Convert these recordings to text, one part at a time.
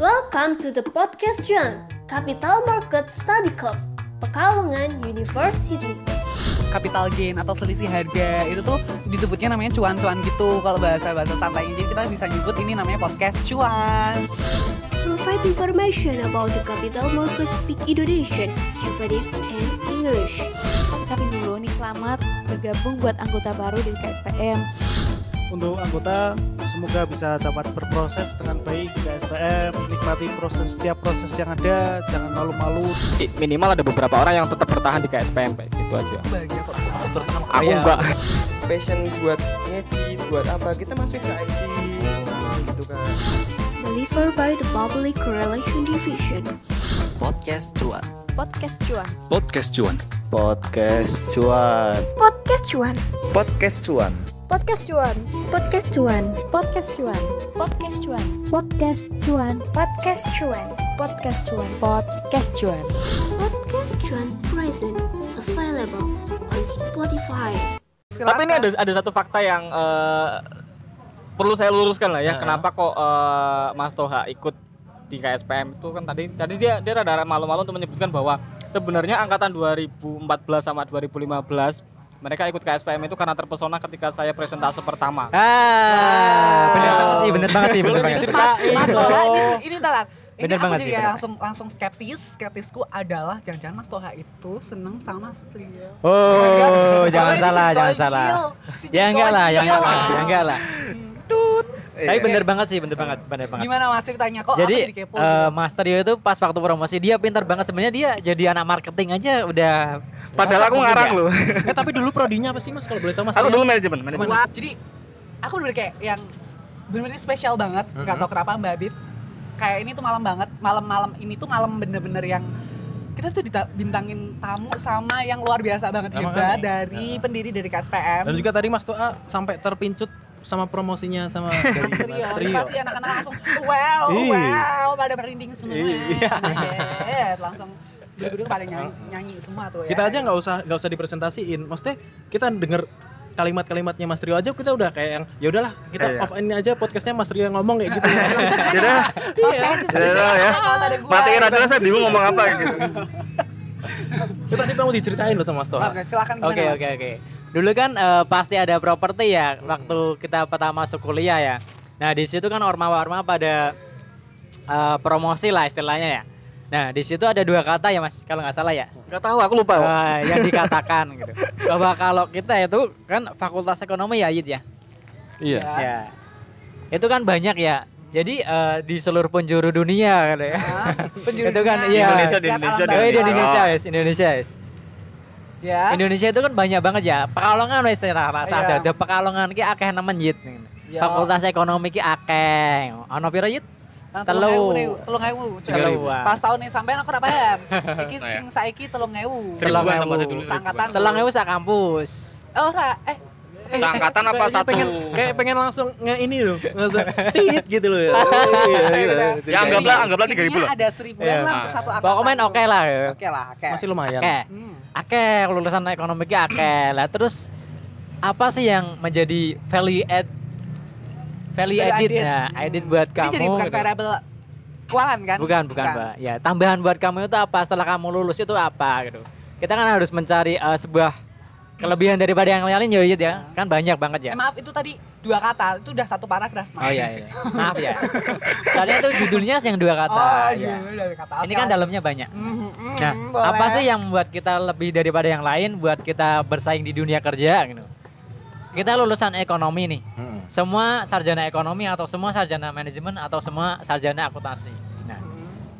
Welcome to the podcast Juan, Capital Market Study Club, Pekalongan University. capital gain atau selisih harga itu tuh disebutnya namanya cuan-cuan gitu kalau bahasa bahasa santainya jadi kita bisa nyebut ini namanya podcast cuan Provide information about the capital market speak Indonesian, Javanese, and English. ucapin dulu nih selamat bergabung buat anggota baru di KSPM. Untuk anggota semoga bisa dapat berproses dengan baik di KSPM nikmati proses setiap proses yang ada jangan malu-malu minimal ada beberapa orang yang tetap bertahan di KSPM kayak gitu aja bahagia kok aku Iya. enggak passion buat ngedit buat apa kita masuk ke IT gitu kan Delivered by the Public Relation Division. Podcast Cuan. Podcast Cuan. Podcast Cuan. podcast cuan Podcast Cuan. podcast cuan Podcast Cuan. Podcast Cuan. Podcast Cuan. Podcast Cuan. Podcast Cuan. Podcast Cuan. Podcast Cuan. Podcast Cuan. Podcast Cuan present available on Spotify. tapi ini ada ada satu fakta yang eh, perlu saya luruskan lah ya kenapa kok eh, Mas Toha ikut di KSPM itu kan tadi tadi dia dia rada malu-malu untuk menyebutkan bahwa sebenarnya angkatan 2014 sama 2015 mereka ikut KSPM itu karena terpesona ketika saya presentase pertama. ah bener banget sih bener banget sih bener banget Mas, Mas Toha ini ini talan. Ini Bener aku banget jadi sih, bener langsung langsung skeptis. Skeptisku adalah jangan-jangan Mas Toha itu seneng sama Strio. oh jangan Ini salah jangan salah ya enggak lah ya enggak lah ya enggak lah Tut. tapi bener banget sih bener banget bener banget Gimana Mas ceritanya kok jadi aku jadi kepo? eh, gitu? Mas Trio itu pas waktu promosi dia pintar banget sebenarnya dia jadi anak marketing aja udah Padahal aku ngarang mungkin loh. eh tapi dulu prodinya apa sih mas kalau boleh tahu mas Aku dulu manajemen, manajemen. Wah, jadi aku bener kayak yang bener-bener spesial banget. Nggak tahu kenapa Mbak Bib. Kayak ini tuh malam banget. Malam-malam ini tuh malam bener-bener yang kita tuh dibintangin tamu sama yang luar biasa banget hebat kan? dari pendiri dari KSPM. dan juga tadi mas Toa sampai terpincut sama promosinya sama dari Mas Trio, Mas Trio pasti anak-anak langsung wow, wow, pada merinding semua. Iya. Yes, langsung duduk-duduk pada nyanyi, nyanyi semua tuh ya. kita aja nggak usah nggak usah dipresentasiin maksudnya kita denger kalimat-kalimatnya Mas Trio aja kita udah kayak yang ya udahlah kita Iya. off ini aja podcastnya Mas Trio yang ngomong kayak gitu Jadi Ya, ya. matiin aja lah, saya bingung ngomong apa gitu. itu tadi mau diceritain loh sama Mas Toa Oke, silakan Oke oke oke. Dulu kan eh, pasti ada properti ya waktu kita pertama masuk kuliah ya. Nah di situ kan orma-orma pada eh, promosi lah istilahnya ya. Nah di situ ada dua kata ya mas kalau nggak salah ya. Enggak tahu, aku lupa. Eh, yang dikatakan gitu. Bahwa kalau kita itu kan fakultas ekonomi ya Yid ya. iya Ya. Itu kan banyak ya. Jadi eh, di seluruh penjuru dunia gitu ya. Ah, penjuru Itu kan, dunia. iya. Indonesia, di Indonesia, Oh, di Indonesia yes, Indonesia yes. Ya. Indonesia itu kan banyak banget ya. Pekalongan wis istilah rasa Iya. ada. Ada Pekalongan ki akeh nemen Yid. Ya. Fakultas ekonomi ki akeh. Ono piro Yid? Nah, telu. telung ewu telung. Telu. Pas tahun ini sampean aku ora paham. Iki sing saiki telung ewu. Telung ewu. Angkatan Telang ewu sak kampus. Oh, ora. Eh, Seangkatan apa satu? pengen kayak pengen langsung nge ini loh langsung tit gitu loh ya Iya, gitu. Ya, anggaplah anggaplah tiga ribu lah. ada seribuan Iya. lah untuk satu angkatan. Pokoknya oke lah. ya. Oke lah, oke. masih lumayan Akeh. Hmm. Lulusan ekonomi ki akeh. Lah terus apa sih yang menjadi value add value Value added added. ya, Hmm. added buat Ini kamu jadi bukan gitu. variabel keuangan kan? Bukan, bukan, Pak. Ya, tambahan buat kamu itu apa setelah kamu lulus itu apa gitu. Kita kan harus mencari eh, sebuah kelebihan daripada yang lain ya, ya. Kan banyak banget ya. Eh, maaf itu tadi dua kata, itu udah satu paragraf. Maaf. Oh iya, iya. Maaf ya. Soalnya itu judulnya yang dua kata. Oh, ya. iya, dua kata. Ini kan dalamnya banyak. Mhm, mhm, Nah, boleh. apa sih yang membuat kita lebih daripada yang lain buat kita bersaing di dunia kerja gitu? Kita lulusan ekonomi nih. Semua sarjana ekonomi atau semua sarjana manajemen atau semua sarjana akuntansi. Nah,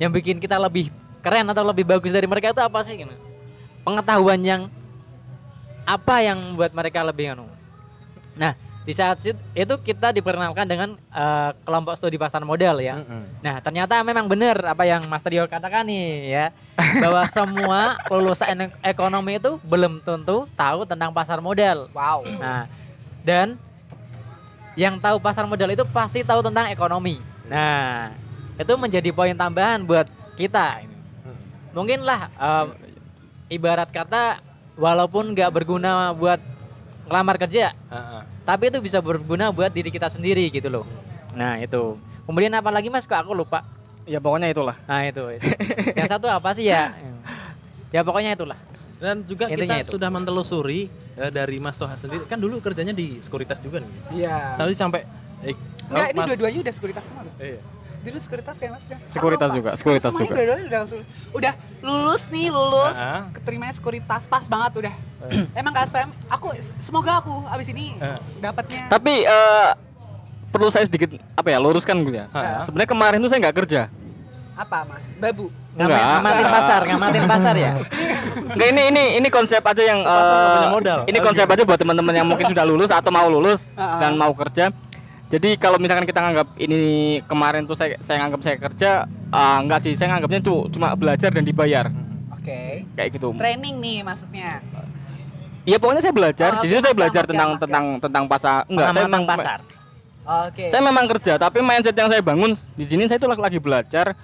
yang bikin kita lebih keren atau lebih bagus dari mereka itu apa sih gitu? Pengetahuan yang apa yang membuat mereka lebih anu? Nah, di saat itu kita diperkenalkan dengan eh, kelompok studi pasar modal ya. Nah, ternyata memang benar apa yang Mas Trio katakan nih ya, bahwa semua lulusan ek- ekonomi itu belum tentu tahu tentang pasar modal. Wow. Nah, dan yang tahu pasar modal itu pasti tahu tentang ekonomi. Nah, itu menjadi poin tambahan buat kita. Mungkin lah em, ibarat kata walaupun nggak berguna buat ngelamar kerja, tapi itu bisa berguna buat diri kita sendiri gitu loh. Nah, itu. Kemudian apa lagi Mas kok aku lupa? Ya pokoknya itulah. Nah itu. yang satu apa sih ya? Ya pokoknya itulah. Dan juga Intinya kita itu. sudah mentelusuri eh, dari Mas Toha sendiri. Kan dulu kerjanya di sekuritas juga nih. Iya. Sampai sampai eh, Enggak, oh, ini dua-duanya udah sekuritas semua loh. Iya. Dulu sekuritas ya mas ya? Sekuritas lupa. juga, sekuritas juga. Dua-duanya udah, langsung- udah lulus nih, lulus. Ah. Keterimanya sekuritas, pas banget udah. Eh. Emang KSPM, aku semoga aku abis ini Eh. dapatnya. Tapi eh, perlu saya sedikit apa ya luruskan gitu ya. Ah. Sebenarnya kemarin tuh saya nggak kerja. apa mas? Babu. Enggak. Ngamatin pasar, ngamatin pasar ya. Enggak ini ini ini konsep aja yang Pasar nggak eh, punya modal. Ini konsep aja buat teman-teman yang mungkin sudah lulus atau mau lulus Ah, ah. dan mau kerja. Jadi kalau misalkan kita nganggap ini kemarin tuh saya saya nganggap saya kerja, ah, enggak sih, saya nganggapnya tuh cuma belajar dan dibayar Oke. kayak gitu. Training nih maksudnya. Iya pokoknya saya belajar. Oh, Di sini oke, saya belajar magang, tentang magang. tentang tentang pasar. Enggak, saya memang pasar. Oke. saya memang kerja, tapi mindset yang saya bangun di sini saya tuh lagi belajar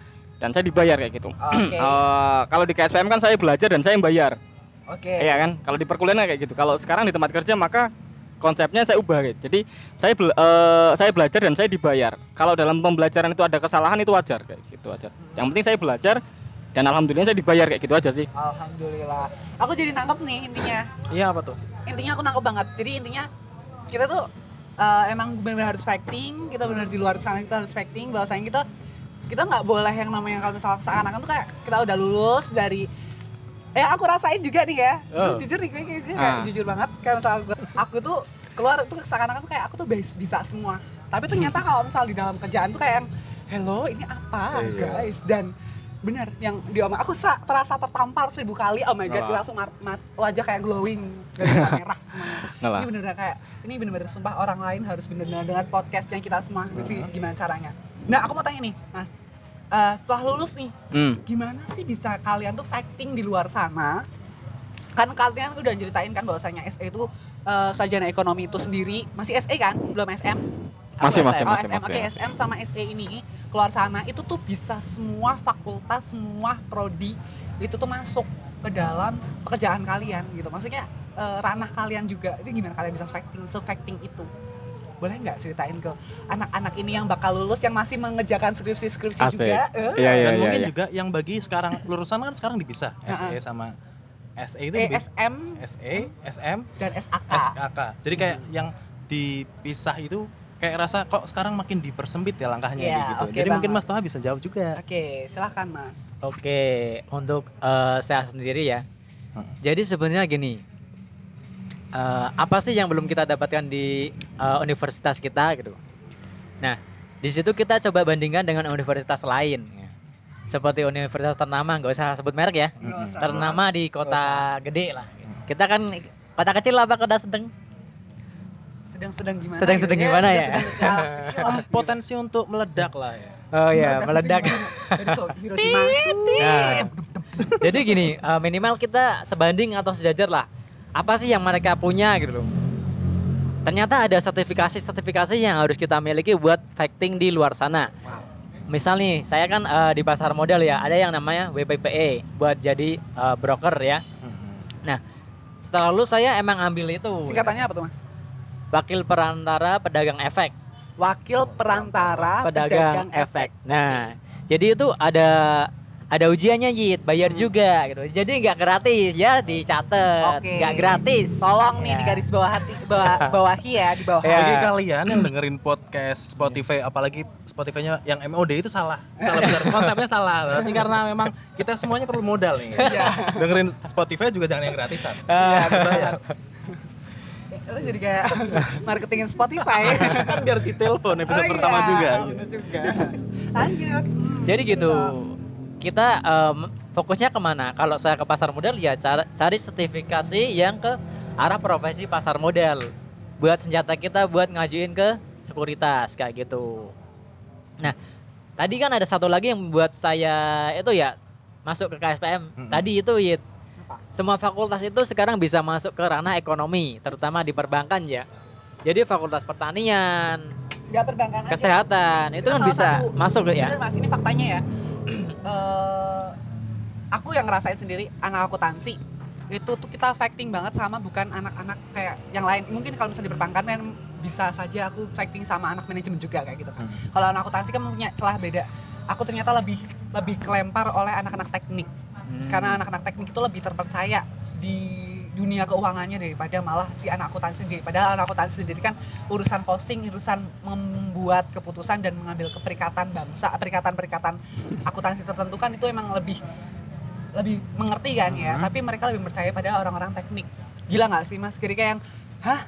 dan saya dibayar kayak gitu. Oke. Eh, kalau di KSPM kan saya belajar dan saya yang bayar. Oke. Iya kan? Kalau di perkuliahan kayak gitu. Kalau sekarang di tempat kerja maka konsepnya saya ubah gitu. Jadi saya bel- eh, saya belajar dan saya dibayar. Kalau dalam pembelajaran itu ada kesalahan itu wajar kayak gitu aja. Yang penting saya belajar dan alhamdulillah saya dibayar kayak gitu aja sih. Alhamdulillah. Aku jadi nangkep nih intinya. Iya apa tuh? Intinya aku nangkep banget. Jadi intinya kita tuh eh, emang benar-benar harus fighting. Kita benar di luar sana kita harus fighting. Bahwasanya kita kita nggak boleh yang namanya kalau misalnya seakan-akan tuh kayak kita udah lulus dari eh aku rasain juga nih ya. Oh. jujur nih gue, gue- gue kayak Ah. jujur banget kayak misalnya aku, aku tuh keluar tuh seakan-akan tuh kayak aku tuh bisa semua. Tapi ternyata kalau misalnya di dalam kerjaan tuh kayak yang hello ini apa Iya. guys? Dan benar yang diomong aku sa- terasa tertampar seribu kali oh my god gue langsung mat- mat- wajah kayak glowing merah semuanya Ngalah. ini bener-bener kayak ini bener-bener sumpah orang lain harus bener-bener dengan podcast yang kita semua. Sih gimana caranya? Nah aku mau tanya nih mas Eh, setelah lulus nih Hmm. gimana sih bisa kalian tuh fighting di luar sana? Kan kalian udah ceritain kan bahwasanya SE itu eh, sarjana ekonomi itu sendiri. Masih SE kan? Belum SM Masih masih oh masih SM masih. oke SM sama SE ini keluar sana itu tuh bisa semua fakultas semua prodi itu tuh masuk ke dalam pekerjaan kalian gitu. Maksudnya eh, ranah kalian juga. Itu gimana kalian bisa fighting se fighting itu boleh nggak ceritain ke anak-anak ini yang bakal lulus yang masih mengerjakan skripsi-skripsi Asik. juga eh? Iya iya Dan iya. mungkin iya. juga yang bagi sekarang lulusan kan sekarang dipisah SE sama SE itu Eh, SM SE, SM, dan SAK. SKK. Jadi kayak yang dipisah itu kayak rasa kok sekarang makin dipersempit ya langkahnya Iya, gitu. oke Jadi mungkin banget. Mas Toha bisa jawab juga. Oke, silahkan mas. Oke, untuk eh, saya sendiri ya. Hmm. Jadi sebenarnya gini, eh, apa sih yang belum kita dapatkan di eh, universitas kita gitu? Nah, di situ kita coba bandingkan dengan universitas lain. ya. Seperti universitas ternama, nggak usah sebut merek ya. Usah. Ternama di kota gede lah. Kita kan kota kecil apa kota sedang? Sedang-sedang gimana? Sedang-sedang gitu gimana ya? sedang-sedang ya, kecil lah. Potensi untuk meledak lah ya. Oh iya, meledak. Hiroshima. Nah, jadi gini, eh, minimal kita sebanding atau sejajar lah. Apa sih yang mereka punya gitu loh. Ternyata ada sertifikasi-sertifikasi yang harus kita miliki buat fighting di luar sana. Misal nih, saya kan eh, di pasar modal ya, ada yang namanya WPPE buat jadi eh, broker ya. Setelah lulus saya emang ambil itu. Singkatannya apa tuh mas? Wakil perantara pedagang efek. Wakil perantara pedagang, efek. Nah, jadi itu ada ada ujiannya Yit, bayar Hmm. juga gitu. Jadi nggak gratis ya, dicatat. Oke. Nggak gratis. Tolong nih Ya. di garis bawah hati, bawah, bawahi ya di bawah. Ya. Bagi kalian yang dengerin podcast Spotify apalagi Spotify-nya yang MOD itu salah. Salah besar. Konsepnya salah. Berarti karena memang kita semuanya perlu modal nih. dengerin Spotify juga jangan yang gratisan. Ah, Bayar. Lo jadi kayak marketingin Spotify. kan biar ditelepon episode Oh pertama iya, juga. juga. Lanjut. Hmm, Jadi gitu. Kita em, fokusnya ke mana? Kalau saya ke pasar modal ya cara- cari sertifikasi yang ke arah profesi pasar modal. Buat senjata kita buat ngajuin ke sekuritas kayak gitu. Nah, tadi kan ada satu lagi yang buat saya itu ya masuk ke KSPM. Mm-mm. Tadi itu Yit. Apa? Semua fakultas itu sekarang bisa masuk ke ranah ekonomi, terutama di perbankan ya. Jadi fakultas pertanian, Nggak perbankan aja. kesehatan itu Itu kan bisa satu- masuk ya. Bener mas, ini faktanya ya. Eh, aku yang ngerasain sendiri anak akuntansi itu tuh kita fighting banget sama bukan anak-anak kayak yang lain. Mungkin kalau misalnya di perbankan kan bisa saja aku fighting sama anak manajemen juga kayak gitu kan. Hmm. Kalau anak akuntansi kan punya celah beda. aku ternyata lebih lebih kelempar oleh anak-anak teknik Hmm. karena anak-anak teknik itu lebih terpercaya di dunia keuangannya daripada malah si anak akuntansi sendiri. Padahal anak akuntansi sendiri kan urusan posting, urusan membuat keputusan dan mengambil keperikatan bangsa, perikatan-perikatan akuntansi tertentu kan itu emang lebih lebih mengerti kan ya. Tapi mereka lebih percaya pada orang-orang teknik. Gila nggak sih Mas? Jadi kayak yang, hah?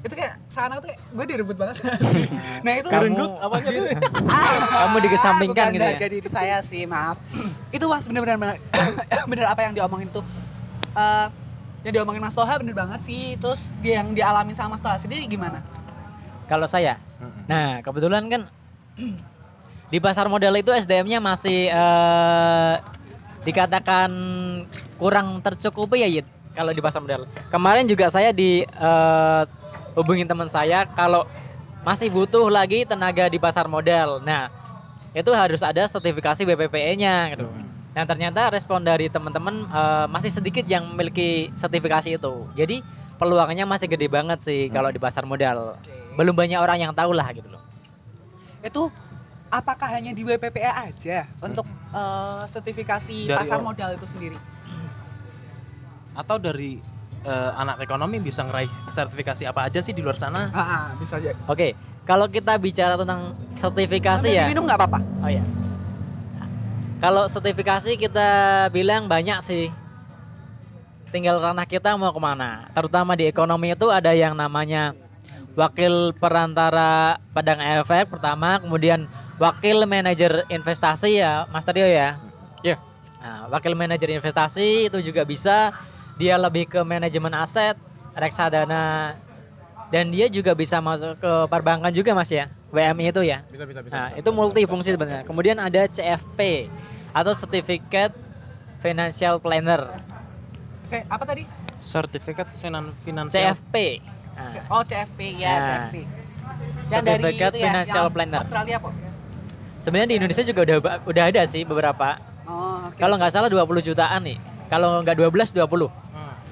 Itu kayak seakan tuh kayak gue direbut banget. nah itu Kamu- apanya tuh? Kamu dikesampingkan bukan gitu ya? diri saya sih maaf itu mas bener-bener bener, bener apa yang diomongin tuh Eh, yang diomongin mas Toha bener banget sih terus dia yang dialamin sama mas Toha sendiri gimana Kalau saya, nah kebetulan kan di pasar modal itu SDM-nya masih eh, dikatakan kurang tercukupi ya Yit kalau di pasar modal. Kemarin juga saya di eh, hubungin teman saya kalau masih butuh lagi tenaga di pasar modal. Nah, itu harus ada sertifikasi BPPE-nya gitu. Nah, ternyata respon dari teman-teman eh, masih sedikit yang memiliki sertifikasi itu. Jadi peluangnya masih gede banget sih kalau di pasar modal. Belum banyak orang yang tahu lah gitu loh. itu apakah hanya di BPPA aja untuk eh, sertifikasi Dari pasar modal itu sendiri Atau dari eh, anak ekonomi bisa ngeraih sertifikasi apa aja sih di luar sana? ah, ah, bisa aja Oke, kalau kita bicara tentang sertifikasi Sambil ya. diminum nggak apa-apa Oh ya. Kalau sertifikasi kita bilang banyak sih. Tinggal ranah kita mau ke mana. Terutama di ekonomi itu ada yang namanya wakil perantara padang efek pertama, kemudian wakil manajer investasi ya, Mas Trio ya. Iya. Nah, wakil manajer investasi itu juga bisa. Dia lebih ke manajemen aset, reksadana, dan dia juga bisa masuk ke perbankan juga mas ya, WMI itu ya. Bisa bisa bisa. Nah, itu multifungsi sebenarnya. Kemudian ada CFP atau Certificate Financial Planner, Se- apa tadi Sertifikat Senan Finansial. CFP. Nah, oh CFP ya Nah. CFP yang dari Certificate itu ya Financial yang Planner. Australia kok sebenarnya di Indonesia juga udah udah ada sih beberapa. oh oke Kalau nggak salah 20 jutaan nih. Kalau nggak 12 20.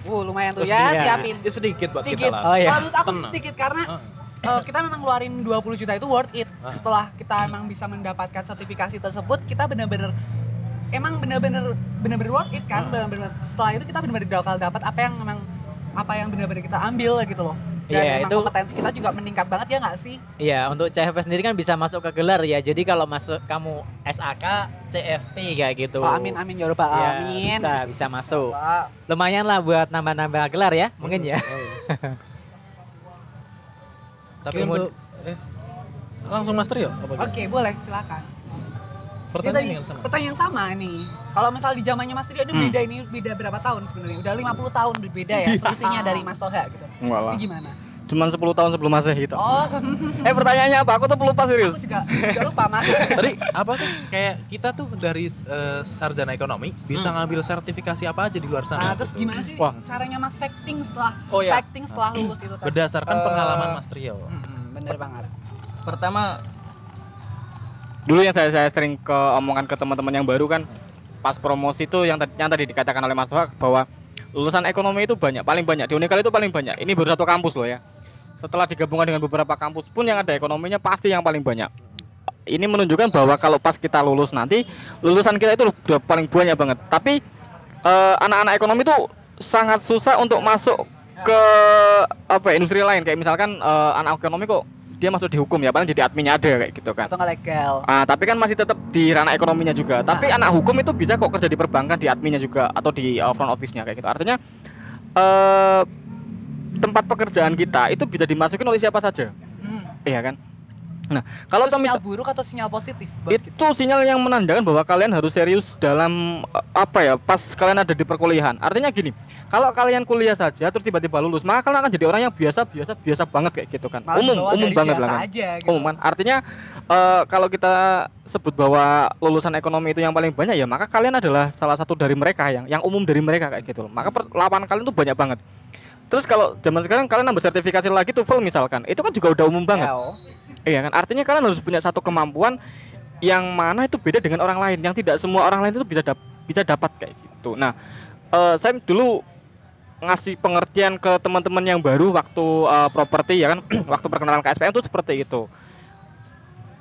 Uh, lumayan tuh Terus ya, iya. siapin. Ya, sedikit buat Sedikit. kita lah. Oh, iya. Aku Tenang. sedikit karena Heeh. Eh, kita memang ngeluarin 20 juta itu worth it. Ah. Setelah kita emang bisa mendapatkan sertifikasi tersebut, kita bener-bener emang bener-bener bener-bener worth it kan. Bener-bener setelah itu kita bener-bener bakal dapat apa yang emang apa yang bener-bener kita ambil gitu loh. Dan Iya, emang itu- kompetensi kita juga meningkat banget ya nggak sih? Iya, untuk CFP sendiri kan bisa masuk ke gelar ya. Jadi kalau masuk kamu SAK, CFP kayak gitu. Oh, amin amin ya rabbal Ya, alamin. bisa bisa masuk. Lumayan lah buat nambah-nambah gelar ya, mungkin ya. Tapi Kemud- untuk eh langsung master ya apa gitu? Oke, boleh silakan. Pertanyaan Ini yang tadi sama. Pertanyaan yang sama nih. Kalau misal di zamannya Mas Rio itu Hmm. beda ini beda berapa tahun sebenarnya? Udah 50 tahun berbeda ya selisihnya dari Mas Toha gitu. Ini gimana? Cuman 10 tahun sebelum Masehi gitu. Oh, Eh pertanyaannya apa? Aku tuh pelupa aku serius. juga juga lupa Mas. Tadi apa tuh kayak kita tuh dari eh, sarjana ekonomi bisa ngambil sertifikasi apa aja di luar Nah, sana? terus gitu. gimana sih Wah. caranya Mas facting setelah Oh, ya. facting setelah lulus itu tadi? Berdasarkan Eh, pengalaman Mas Trio. Mm-mm, bener banget. Pertama dulu yang saya saya sering ke omongan ke teman-teman yang baru kan pas promosi itu yang, tadi- yang tadi dikatakan oleh Mas Wak bahwa lulusan ekonomi itu banyak, paling banyak di Unikal itu paling banyak. Ini baru satu kampus loh ya. Setelah digabungkan dengan beberapa kampus pun yang ada ekonominya pasti yang paling banyak. Ini menunjukkan bahwa kalau pas kita lulus nanti lulusan kita itu udah paling banyak banget. Tapi eh, anak-anak ekonomi itu sangat susah untuk masuk ke apa ya, industri lain kayak misalkan eh, anak ekonomi kok dia masuk di hukum ya paling jadi adminnya ada kayak gitu kan. Atau legal? Ah, tapi kan masih tetap di ranah ekonominya juga. Tapi anak hukum itu bisa kok kerja di perbankan, di adminnya juga atau di uh, front office-nya kayak gitu. Artinya eh tempat pekerjaan kita itu bisa dimasukin oleh siapa saja. Hmm. Iya kan? Nah, kalau Itu sinyal buruk atau sinyal positif buat itu kita? sinyal yang menandakan bahwa kalian harus serius dalam eh, apa ya pas kalian ada di perkuliahan artinya gini kalau kalian kuliah saja terus tiba-tiba lulus maka kalian akan jadi orang yang biasa biasa biasa banget kayak gitu kan Malah umum umum banget lah kan aja gitu. umum kan artinya eh, kalau kita sebut bahwa lulusan ekonomi itu yang paling banyak ya maka kalian adalah salah satu dari mereka yang yang umum dari mereka kayak gitu loh maka per- lapangan kalian tuh banyak banget terus kalau zaman sekarang kalian nambah sertifikasi lagi TOEFL misalkan itu kan juga udah umum banget Eo. Iya kan? Artinya kalian harus punya satu kemampuan yang mana itu beda dengan orang lain. Yang tidak semua orang lain itu bisa dap- bisa dapat kayak gitu. Nah, eh, saya dulu ngasih pengertian ke teman-teman yang baru waktu eh, properti ya kan, waktu perkenalan KSPM itu seperti itu.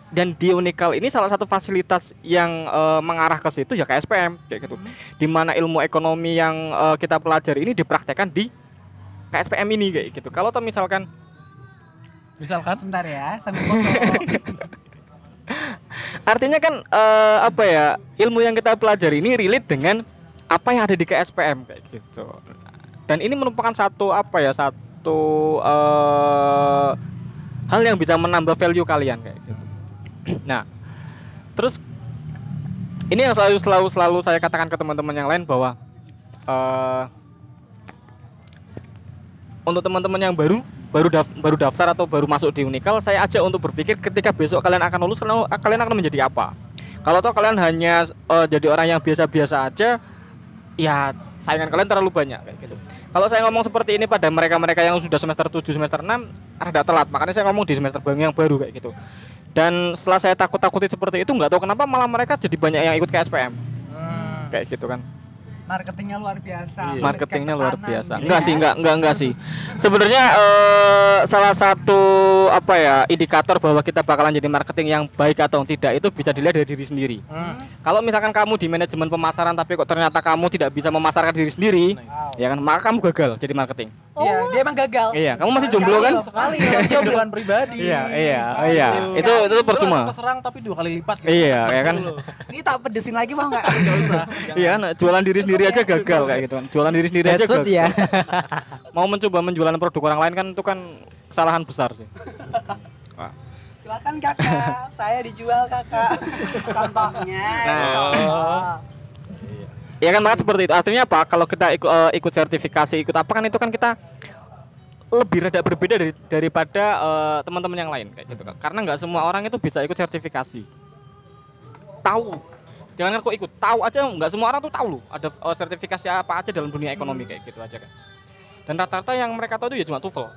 dan di Unikal ini salah satu fasilitas yang eh, mengarah ke situ ya KSPM kayak gitu. Di mana ilmu ekonomi yang eh, kita pelajari ini dipraktekkan di KSPM ini kayak gitu. Kalau tuh misalkan Misalkan Sebentar ya, sambil foto. artinya kan eh, apa ya ilmu yang kita pelajari ini relate dengan apa yang ada di KSPM kayak gitu. Dan ini merupakan satu apa ya satu eh, hal yang bisa menambah value kalian kayak gitu. Nah, terus ini yang selalu selalu selalu saya katakan ke teman-teman yang lain bahwa eh untuk teman-teman yang baru baru daf- baru daftar atau baru masuk di Unikal saya ajak untuk berpikir ketika besok kalian akan lulus kalian, kalian akan menjadi apa. Kalau toh kalian hanya eh, jadi orang yang biasa-biasa aja ya saingan kalian terlalu banyak kayak gitu. Kalau saya ngomong seperti ini pada mereka-mereka yang sudah semester 7 semester 6 rada telat. Makanya saya ngomong di semester baru yang baru kayak gitu. Dan setelah saya takut-takuti seperti itu nggak tahu kenapa malah mereka jadi banyak yang ikut ke SPM Hmm. kayak gitu kan Marketingnya luar biasa. Iya. marketingnya luar biasa. gitu Enggak ya. sih, enggak, enggak, enggak sih. Sebenarnya eh, salah satu apa ya indikator bahwa kita bakalan jadi marketing yang baik atau tidak itu bisa dilihat dari diri sendiri. Hmm. Kalau misalkan kamu di manajemen pemasaran tapi kok ternyata kamu tidak bisa memasarkan diri sendiri, Wow. ya kan maka kamu gagal jadi marketing. Iya, dia emang gagal. Iya, kamu masih jomblo kan? Sekali kehidupan pribadi. Iya, iya, Oh, iya. iya. Itu itu percuma. Keserang tapi dua kali lipat gitu. Iya, ya kan? Ini tak pedesin lagi mau nggak? Enggak usah. Iya, kan? jualan diri sendiri aja gagal kayak gitu kan. Jualan diri sendiri aja Headset gagal. ya. Mau mencoba menjualan produk orang lain kan itu kan kesalahan besar sih. Silakan kakak, saya dijual kakak. Contohnya, Nah. contoh. Ya kan banget seperti itu. Artinya apa? Kalau kita ikut eh, ikut sertifikasi, ikut apa kan itu kan kita lebih rada berbeda dari daripada eh, teman-teman yang lain kayak gitu kan. Karena nggak semua orang itu bisa ikut sertifikasi. Tahu. Jangan kok ikut, tahu aja nggak semua orang tuh tahu loh. Ada eh, sertifikasi apa aja dalam dunia ekonomi kayak gitu aja kan. Dan rata-rata yang mereka tahu itu ya cuma TOEFL.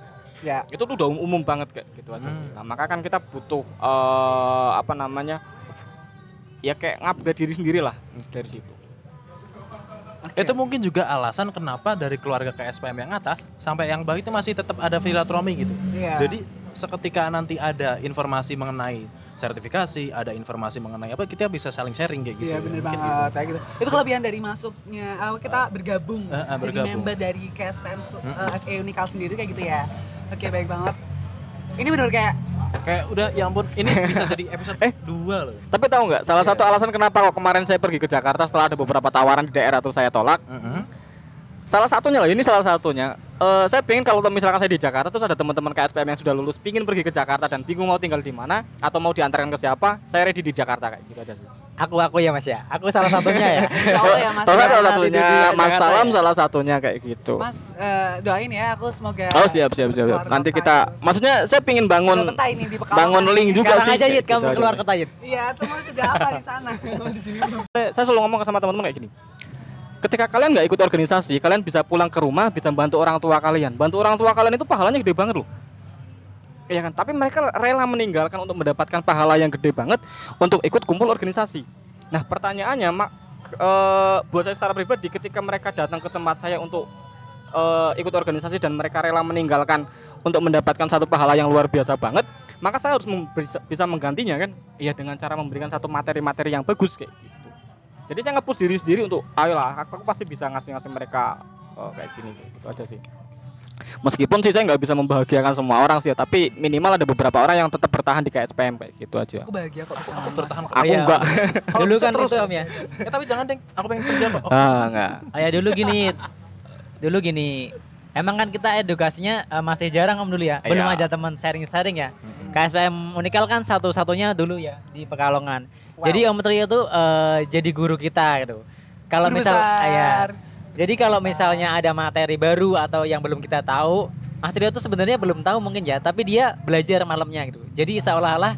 Ya. Itu tuh udah um- umum banget kayak gitu aja sih. Hmm. Nah, maka kan kita butuh eh, apa namanya? Ya kayak ngupgrade diri sendiri lah dari situ. Itu mungkin juga alasan kenapa dari keluarga ke SPM yang atas sampai yang bawah itu masih tetap ada silaturahmi gitu. Iya. Jadi seketika nanti ada informasi mengenai sertifikasi, ada informasi mengenai apa, kita bisa saling sharing kayak gitu. Iya Mungkin banget kayak gitu. Itu kelebihan dari masuknya eh, kita bergabung Eh, eh, jadi bergabung. member dari KSPM eh, FE Unikal sendiri kayak gitu ya. Oke baik banget. Ini bener kayak gitu. Kayak udah ya ampun ini bisa jadi episode Eh. 2 loh. Tapi tahu nggak? Salah satu alasan kenapa kok kemarin saya pergi ke Jakarta setelah ada beberapa tawaran di daerah tuh saya tolak. Heeh. Salah satunya loh, ini salah satunya. Eh, saya pengen kalau misalkan saya di Jakarta terus ada teman-teman KSPM yang sudah lulus, pingin pergi ke Jakarta dan bingung mau tinggal di mana atau mau diantarkan ke siapa, saya ready di Jakarta kayak gitu aja sih. Aku aku ya Mas ya. Aku salah satunya ya. Allah ya Mas. Salah ya. salah satunya, Mas Jakarta Salam ya. salah satunya kayak gitu. Mas eh, doain ya aku semoga Oh siap siap siap. siap. Nanti kita, itu. maksudnya saya pingin bangun ini di bangun link juga Sekarang sih. aja Yit kamu gitu keluar aja. kota Yit. Iya, cuma juga apa di sana? di sini saya selalu ngomong sama teman-teman kayak gini ketika kalian nggak ikut organisasi kalian bisa pulang ke rumah bisa bantu orang tua kalian. Bantu orang tua kalian itu pahalanya gede banget loh. Iya kan? Tapi mereka rela meninggalkan untuk mendapatkan pahala yang gede banget untuk ikut kumpul organisasi. Nah pertanyaannya mak eh, buat saya secara pribadi ketika mereka datang ke tempat saya untuk eh, ikut organisasi dan mereka rela meninggalkan untuk mendapatkan satu pahala yang luar biasa banget maka saya harus bisa, menggantinya kan? Iya dengan cara memberikan satu materi-materi yang bagus kayak gitu jadi saya nge-push diri sendiri untuk ayolah aku, aku pasti bisa ngasih-ngasih mereka oh, kayak gini gitu aja sih meskipun sih saya nggak bisa membahagiakan semua orang sih ya, tapi minimal ada beberapa orang yang tetap bertahan di KSPM kayak gitu aja Aku bahagia kok. Aku bertahan kok. aku iya. enggak Kalau Dulu kan terus. itu Om ya. Eh tapi jangan deng, aku pengen kerja kok. Oh, ah enggak Oh ya dulu gini. Dulu gini. Emang kan kita edukasinya eh, masih jarang Om dulu ya. Belum Iya. ada teman sharing-sharing ya. KSPM Unikal kan satu-satunya dulu ya di Pekalongan. Jadi Om Trio tuh eh, jadi guru kita gitu. Kalau misal ya. Jadi kalau misalnya ada materi baru atau yang belum kita tahu, Mas Trio tuh sebenarnya belum tahu mungkin ya, tapi dia belajar malamnya gitu. Jadi seolah-olah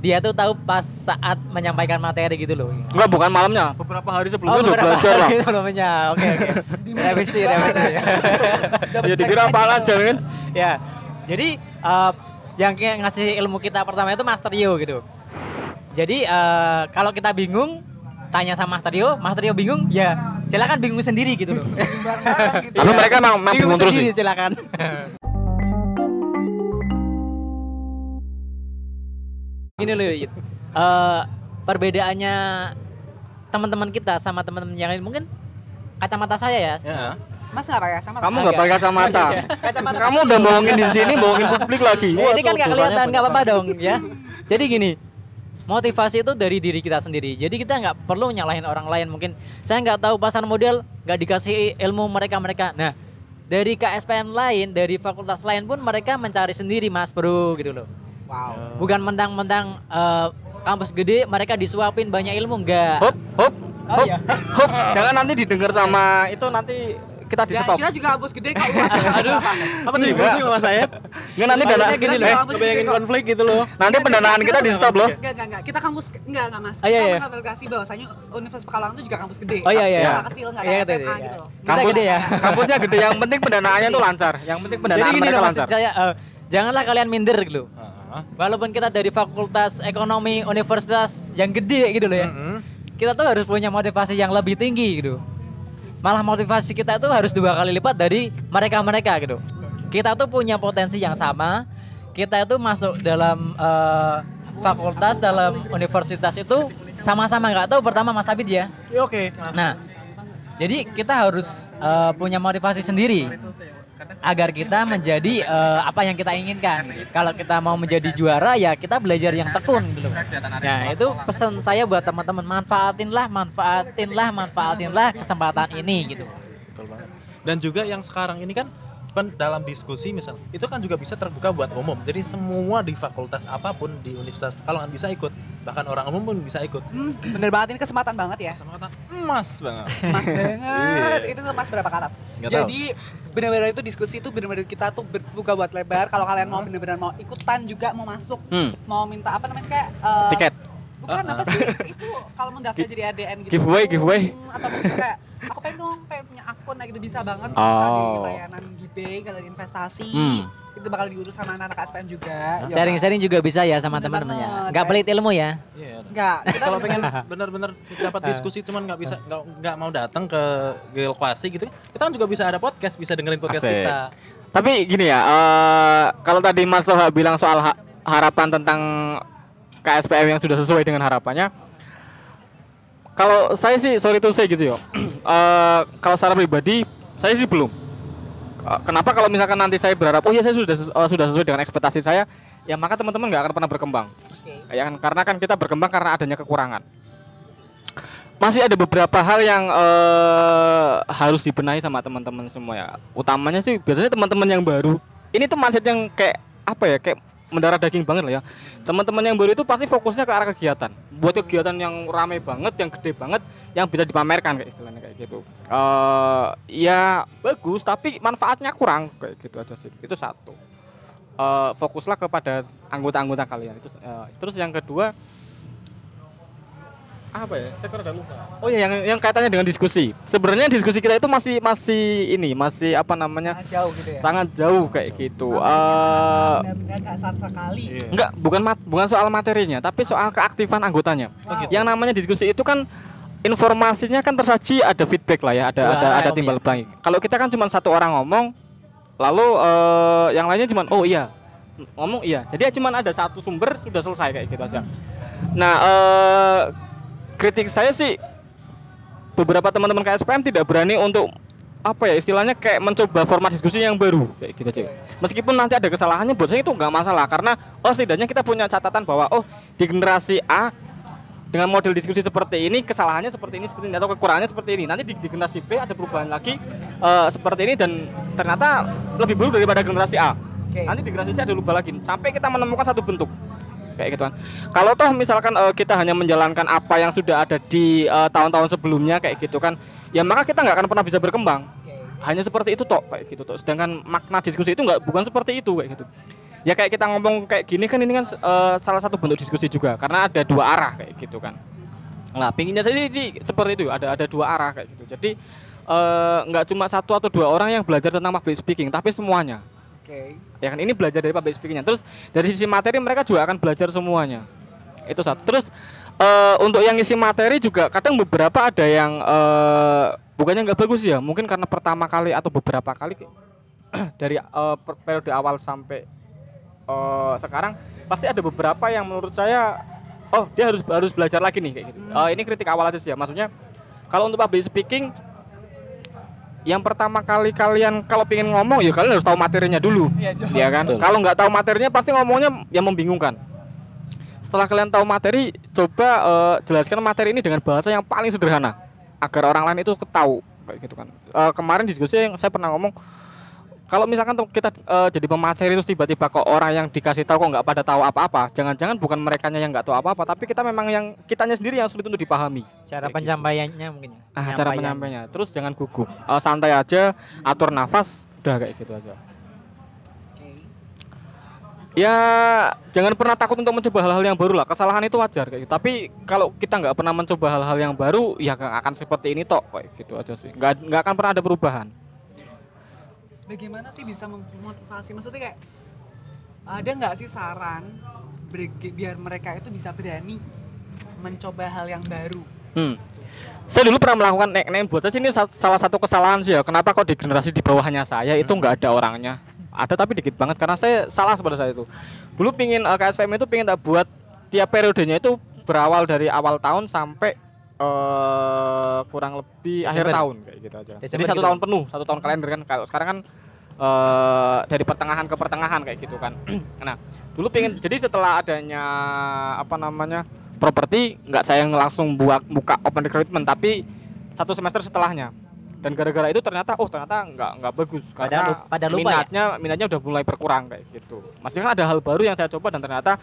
dia tuh tahu pas saat menyampaikan materi gitu loh. enggak bukan malamnya beberapa hari sebelumnya udah beberapa belajar lah sebelumnya. Oke oke. Revisi revisi. ya dikira apa aja kan ya. Jadi eh, yang ngasih ilmu kita pertama itu Mas Trio gitu. Jadi eh, kalau kita bingung tanya sama Mas Trio, Mas Trio bingung, ya silakan bingung sendiri gitu loh. Gitu. tapi mereka emang, emang bingung terus sendiri sih silakan. Gini loh, Yit. eh, perbedaannya teman-teman kita sama teman-teman yang lain mungkin kacamata saya ya. Ya. Mas nggak pakai kacamata? Kamu nggak pakai kacamata. Kacamata Kamu udah bohongin di sini, bohongin publik lagi. Eh, ini kan nggak kelihatan, nggak apa-apa dong ya. Jadi gini, motivasi itu dari diri kita sendiri. Jadi kita nggak perlu nyalahin orang lain. Mungkin saya nggak tahu pasar model, nggak dikasih ilmu mereka mereka. Nah, dari KSPM lain, dari fakultas lain pun mereka mencari sendiri, Mas Bro, gitu loh. Wow. Bukan mentang-mentang eh, kampus gede mereka disuapin banyak ilmu enggak. Hop, hop, Oh hop, iya. hop. Jangan nanti didengar sama itu nanti kita di Ya, stop. kita juga kampus gede kok. Aduh. Apa tadi pusing sama saya? Nggak nanti dana gini loh. Kebayangin konflik gitu loh. nanti pendanaan kita- di stop loh. Enggak, enggak, enggak. Kita kampus enggak, enggak, Mas. Ah, iya, kita iya. mengklarifikasi bahwasanya Universitas Pekalongan itu juga kampus gede. Oh iya iya. Nggak kecil, enggak Iya, kayak iya, SMA iya. gitu loh. Kampus- gede ya. Kampusnya gede, yang penting pendanaannya tuh lancar. Yang penting pendanaan mereka lancar. eh, janganlah kalian minder gitu. Heeh. Walaupun kita dari fakultas ekonomi universitas yang gede gitu loh ya. Heeh. Kita tuh harus punya motivasi yang lebih tinggi gitu. Malah motivasi kita itu harus dua kali lipat dari mereka-mereka gitu. Kita tuh punya potensi yang sama. Kita itu masuk dalam eh, fakultas dalam universitas itu sama-sama nggak tahu pertama Mas Abid ya. Ya, Oke. Nah, jadi kita harus eh, punya motivasi sendiri agar kita menjadi eh, apa yang kita inginkan. Kalau kita mau menjadi juara ya kita belajar yang tekun loh. Nah, itu pesan saya buat teman-teman manfaatinlah, manfaatinlah, manfaatinlah kesempatan ini gitu. Betul banget. Dan juga yang sekarang ini kan dalam diskusi misal itu kan juga bisa terbuka buat umum. Jadi semua di fakultas apa pun di universitas kalau nggak bisa ikut, bahkan orang umum pun bisa ikut. Hmm, bener banget ini kesempatan banget ya. Kesempatan emas banget. Mas banget. Itu tuh Mas berapa karat? Nggak Jadi benar-benar itu diskusi itu benar-benar kita tuh berbuka buat lebar. Kalau kalian mau benar-benar mau ikutan juga mau masuk, Hmm. mau minta apa namanya kayak eh, Tiket. Bukan apa sih itu kalau mau daftar jadi ADN gitu. Giveaway, giveaway. Atau mungkin kayak aku pengen dong pengen punya akun nah gitu bisa banget bisa di Oh. layanan Gbank kalau investasi. Hmm. Itu bakal diurus sama anak-anak SPM juga. Ya, Sharing-sharing juga bisa ya sama teman-teman ya. Nggak pelit ilmu ya. Iya. Enggak, kita Kalau pengen bener-bener- benar-benar dapat diskusi cuman nggak bisa nggak nggak mau datang ke Gelkwasi gitu, kita kan juga bisa ada podcast, bisa dengerin podcast Asik. kita. Tapi gini ya, eh, kalau tadi Mas Soha bilang soal ha- harapan tentang KSPM yang sudah sesuai dengan harapannya, kalau saya sih sorry to say gitu ya, eh, kalau secara pribadi saya sih belum. Eh, kenapa kalau misalkan nanti saya berharap, oh ya saya sudah eh, sudah sesuai dengan ekspektasi saya, ya maka teman-teman nggak akan pernah berkembang. Ya kan, karena kan kita berkembang karena adanya kekurangan. Masih ada beberapa hal yang eh, harus dibenahi sama teman-teman semua ya. Utamanya sih biasanya teman-teman yang baru. Ini tuh mindset yang kayak apa ya? Kayak mendarah daging banget lah ya. Teman-teman yang baru itu pasti fokusnya ke arah kegiatan. Buat kegiatan yang ramai banget, yang gede banget, yang bisa dipamerkan kayak istilahnya kayak gitu. Eh ya bagus, tapi manfaatnya kurang kayak gitu aja sih. Itu satu. Eh fokuslah kepada anggota-anggota kalian itu. eh, terus yang kedua apa ya? Saya kira udah lupa. Oh ya, yang yang kaitannya dengan diskusi. Sebenarnya diskusi kita itu masih masih ini, masih apa namanya? sangat jauh gitu ya. Sangat jauh kayak gitu. Eh benar-benar gak salah sekali. Iya. enggak, bukan mat, bukan soal materinya, tapi soal keaktifan anggotanya. Wow. gitu. Yang namanya diskusi itu kan informasinya kan tersaji ada feedback lah ya, ada Dua ada arah, ada Om, timbal ya. balik. Kalau kita kan cuma satu orang ngomong, lalu eh, yang lainnya cuma oh iya ngomong iya. Jadi cuma ada satu sumber sudah selesai kayak gitu aja. Nah, eh, kritik saya sih beberapa teman-teman KSPM tidak berani untuk apa ya istilahnya kayak mencoba format diskusi yang baru kayak gitu aja. Meskipun nanti ada kesalahannya buat saya itu nggak masalah karena oh setidaknya kita punya catatan bahwa oh di generasi A dengan model diskusi seperti ini kesalahannya seperti ini seperti ini atau kekurangannya seperti ini. Nanti di, di generasi B ada perubahan lagi eh, seperti ini dan ternyata lebih buruk daripada generasi A. Nanti di generasi C ada berubah lagi sampai kita menemukan satu bentuk kayak gitu kan. Kalau toh misalkan eh, kita hanya menjalankan apa yang sudah ada di eh, tahun-tahun sebelumnya kayak gitu kan, ya maka kita nggak akan pernah bisa berkembang. Hanya seperti itu toh kayak gitu toh. Sedangkan makna diskusi itu nggak bukan seperti itu kayak gitu. Ya kayak kita ngomong kayak gini kan ini kan eh, salah satu bentuk diskusi juga karena ada dua arah kayak gitu kan. Nah, pinginnya saja sih seperti itu ada ada dua arah kayak gitu. Jadi nggak cuma satu atau dua orang yang belajar tentang public speaking, tapi semuanya Oke. ya kan ini belajar dari public speakingnya terus dari sisi materi mereka juga akan belajar semuanya itu satu terus eh, untuk yang isi materi juga kadang beberapa ada yang eh, bukannya nggak bagus ya mungkin karena pertama kali atau beberapa kali dari per- periode awal sampai eh, sekarang pasti ada beberapa yang menurut saya oh dia harus harus belajar lagi nih kayak gitu. Eh, ini kritik awal aja sih ya. Maksudnya kalau untuk public speaking yang pertama kali kalian kalau pengen ngomong ya kalian harus tahu materinya dulu. Iya, jelas. Ya kan? Betul. Kalau nggak tahu materinya pasti ngomongnya yang membingungkan. Setelah kalian tahu materi, coba eh, jelaskan materi ini dengan bahasa yang paling sederhana agar orang lain itu ketahu kayak gitu kan. Eh, kemarin diskusi yang saya pernah ngomong kalau misalkan kita eh, jadi pemateri terus tiba-tiba kok orang yang dikasih tahu kok nggak pada tahu apa-apa, jangan-jangan bukan mereka yang nggak tahu apa-apa, tapi kita memang yang kitanya sendiri yang sulit untuk dipahami. Cara gitu. penyampaiannya mungkin ya. Ah, cara penyampaiannya. Terus jangan gugup. Eh, santai aja, atur nafas, udah kayak gitu aja. Oke. Ya, jangan pernah takut untuk mencoba hal-hal yang baru lah. Kesalahan itu wajar kayak gitu. Tapi kalau kita nggak pernah mencoba hal-hal yang baru, ya akan seperti ini tok kayak gitu aja sih. Nggak nggak akan pernah ada perubahan. Bagaimana sih bisa memotivasi maksudnya kayak ada nggak sih saran biar mereka itu bisa berani mencoba hal yang baru Hmm. Saya dulu pernah melakukan nek nek buat saya sih ini sa- salah satu kesalahan sih ya. Kenapa kok di generasi di bawahnya saya itu nggak ada orangnya? Ada tapi dikit banget karena saya salah pada saya itu. Dulu pingin eh, KSPM itu pingin tak buat tiap periodenya itu berawal dari awal tahun sampai eh kurang lebih akhir Desember. tahun kayak gitu aja. Jadi Desember satu gitu. tahun penuh, satu tahun kalender kan. Kalau sekarang kan eh dari pertengahan ke pertengahan kayak gitu kan. nah, dulu pingin jadi setelah adanya apa namanya properti nggak saya langsung buat buka open recruitment tapi satu semester setelahnya dan gara-gara itu ternyata oh ternyata nggak nggak bagus Pada karena lu- pada lupa ya? minatnya minatnya udah mulai berkurang kayak gitu maksudnya kan ada hal baru yang saya coba dan ternyata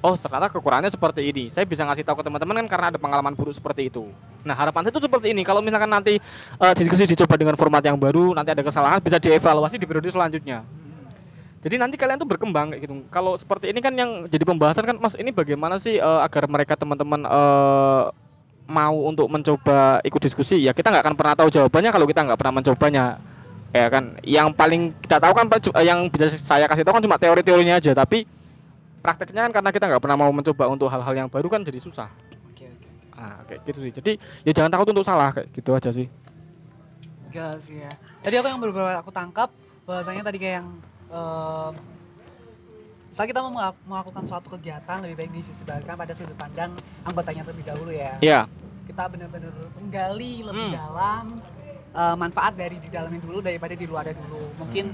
oh ternyata kekurangannya seperti ini. Saya bisa ngasih tahu ke teman-teman kan karena ada pengalaman buruk seperti itu. Nah harapan saya itu seperti ini. Kalau misalkan nanti eh, diskusi dicoba dengan format yang baru nanti ada kesalahan bisa dievaluasi di periode selanjutnya. Jadi nanti kalian tuh berkembang kayak gitu. Kalau seperti ini kan yang jadi pembahasan kan Mas ini bagaimana sih eh, agar mereka teman-teman eh, mau untuk mencoba ikut diskusi? Ya kita nggak akan pernah tahu jawabannya kalau kita nggak pernah mencobanya. Ya kan? Yang paling kita tahu kan yang bisa saya kasih tahu kan cuma teori-teorinya aja. Tapi prakteknya kan karena kita nggak pernah mau mencoba untuk hal-hal yang baru kan jadi susah. Oke oke ah kayak gitu sih. Jadi ya jangan takut untuk salah kayak gitu aja sih. Gas ya. Tadi aku yang beberapa aku tangkap bahwasanya tadi kayak yang misalnya kita mau melakukan suatu kegiatan lebih baik disisipkan pada sudut pandang anggotanya terlebih dahulu ya. Ya kita benar-benar menggali lebih Hmm. dalam eh, manfaat dari di dalamnya dulu daripada di luarnya dulu. Mungkin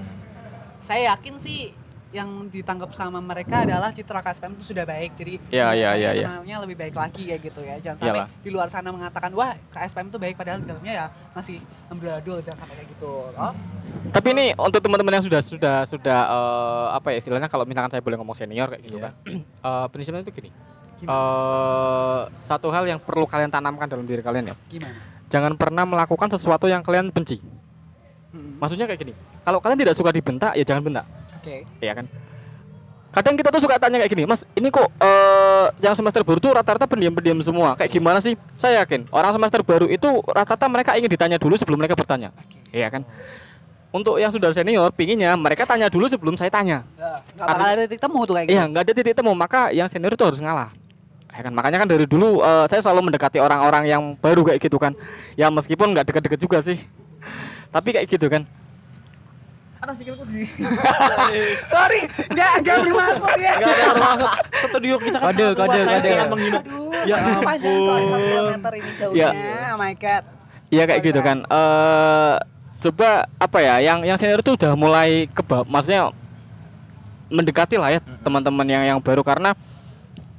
saya yakin sih yang ditangkap sama mereka adalah citra KSPM itu sudah baik jadi Ya, ya, ya, ya. lebih baik lagi kayak gitu ya jangan sampai Iyalah. di luar sana mengatakan wah KSPM itu baik padahal di dalamnya ya masih amburadul jangan sampai kayak gitu oh Tapi ini untuk teman-teman yang sudah sudah sudah eh, apa ya istilahnya kalau misalkan saya boleh ngomong senior kayak gitu Iya. kan. Eh, prinsipnya itu gini. gimana eh satu hal yang perlu kalian tanamkan dalam diri kalian ya. gimana Jangan pernah melakukan sesuatu yang kalian benci. Mm-mm. Maksudnya kayak gini. Kalau kalian tidak suka dibentak ya jangan bentak, oke ya kan? Kadang kita tuh suka tanya kayak gini, Mas, ini kok eh yang semester baru tuh rata-rata pendiam-pendiam semua. Kayak gimana sih? Saya yakin orang semester baru itu rata-rata mereka ingin ditanya dulu sebelum mereka bertanya. oke Iya kan? Untuk yang sudah senior, pinginnya mereka tanya dulu sebelum saya tanya. Ya, bakal ada titik temu tuh kayak gitu Iya, nggak ada titik temu, maka yang senior itu harus ngalah. Ya kan, makanya kan dari dulu eh, saya selalu mendekati orang-orang yang baru kayak gitu kan. Ya meskipun nggak deket-deket juga sih. Tapi kayak gitu kan. Ada sikilku sih. sorry nggak nggak bermaksud ya Enggak ada maksud. Studio kita kan Kode, sangat kode, luas, saya kode. jangan menghina. Ya panjang soalnya satu ampun. kilometer ini jauhnya. Oh my god. Iya kayak gitu kan. Eh coba apa ya, yang yang senior itu udah mulai keba, maksudnya mendekati lah ya teman-teman yang yang baru karena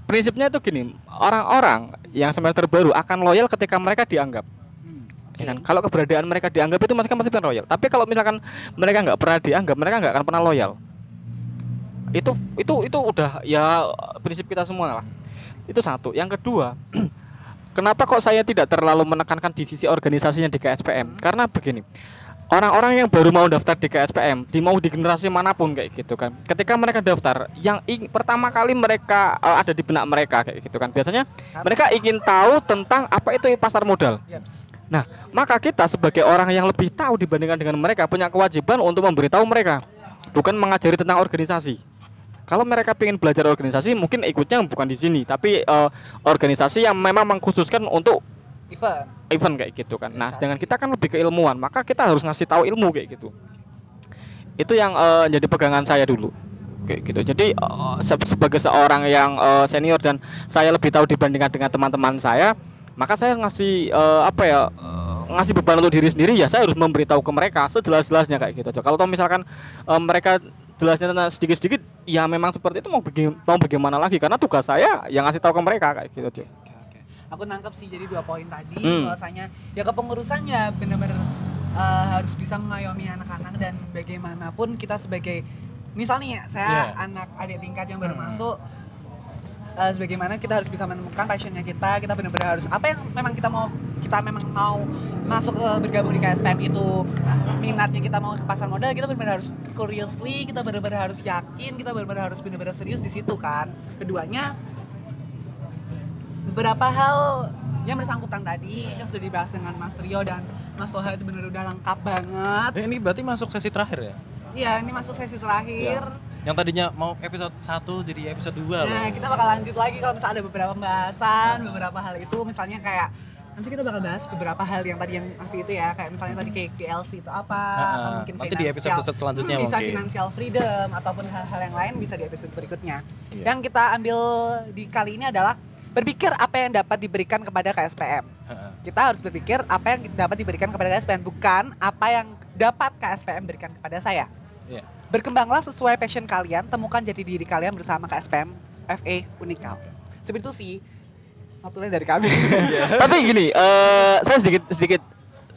prinsipnya itu gini, orang-orang yang semester baru akan loyal ketika mereka dianggap. Hmm, Ya kan? Kalau keberadaan mereka dianggap itu mereka pasti akan loyal. Tapi kalau misalkan mereka nggak pernah dianggap, mereka nggak akan pernah loyal. Itu itu itu udah ya prinsip kita semua lah. Itu satu. Yang kedua, kenapa kok saya tidak terlalu menekankan di sisi organisasinya di KSPM? Karena begini. Orang-orang yang baru mau daftar di KSPM, di mau di generasi mana pun kayak gitu kan. Ketika mereka daftar, yang ing- pertama kali mereka eh, ada di benak mereka kayak gitu kan. Biasanya mereka ingin tahu tentang apa itu pasar modal. Yaps. Maka kita sebagai orang yang lebih tahu dibandingkan dengan mereka punya kewajiban untuk memberitahu mereka, bukan mengajari tentang organisasi. Kalau mereka ingin belajar organisasi, mungkin ikutnya bukan di sini, tapi eh, organisasi yang memang mengkhususkan untuk Event. event kayak gitu kan. Nah, sedangkan kita kan lebih keilmuan, maka kita harus ngasih tahu ilmu kayak gitu. Itu yang eh, jadi pegangan saya dulu. kayak gitu jadi se- sebagai seorang yang eh, senior dan saya lebih tahu dibandingkan dengan teman-teman saya maka saya ngasih eh, apa ya eh, ngasih beban untuk diri sendiri ya saya harus memberitahu ke mereka sejelas-jelasnya kayak gitu aja kalau toh misalkan eh, mereka jelasnya sedikit-sedikit ya memang seperti itu mau baga- mau bagaimana lagi karena tugas saya yang ngasih tahu ke mereka kayak gitu aja Oke, oke. Aku nangkep sih jadi dua poin tadi Hmm. bahwasanya ya kepengurusannya benar-benar eh, harus bisa mengayomi anak-anak dan bagaimanapun kita sebagai misalnya ya, saya Iya. anak adik tingkat yang baru Hmm. masuk eh, sebagaimana kita harus bisa menemukan passionnya kita kita benar-benar harus apa yang memang kita mau kita memang mau masuk ke bergabung di KSPM itu minatnya kita mau ke pasar modal kita benar-benar harus curiously kita benar-benar harus yakin kita benar-benar harus benar-benar serius di situ kan keduanya beberapa hal yang bersangkutan tadi yang sudah dibahas dengan Mas Rio dan Mas Toha itu benar udah lengkap banget. Eh, ini berarti masuk sesi terakhir ya? Iya, ini masuk sesi terakhir. Yang tadinya mau episode 1 jadi episode 2 loh. Nah, kita bakal lanjut lagi kalau misalnya ada beberapa pembahasan, beberapa hal itu misalnya kayak nanti kita bakal bahas beberapa hal yang tadi yang masih itu ya, kayak misalnya tadi kayak PLC itu apa, Nah, atau mungkin nanti di episode selanjutnya Hmm, bisa mungkin. financial freedom ataupun hal-hal yang lain bisa di episode berikutnya. Iya. Yang kita ambil di kali ini adalah berpikir apa yang dapat diberikan kepada KSPM. Kita harus berpikir apa yang dapat diberikan kepada KSPM, bukan apa yang dapat KSPM berikan kepada saya. Iya. Berkembanglah sesuai passion kalian, temukan jati diri kalian bersama KSPM FE Unikal. Seperti itu sih notulen dari kami. tapi gini eh, saya sedikit sedikit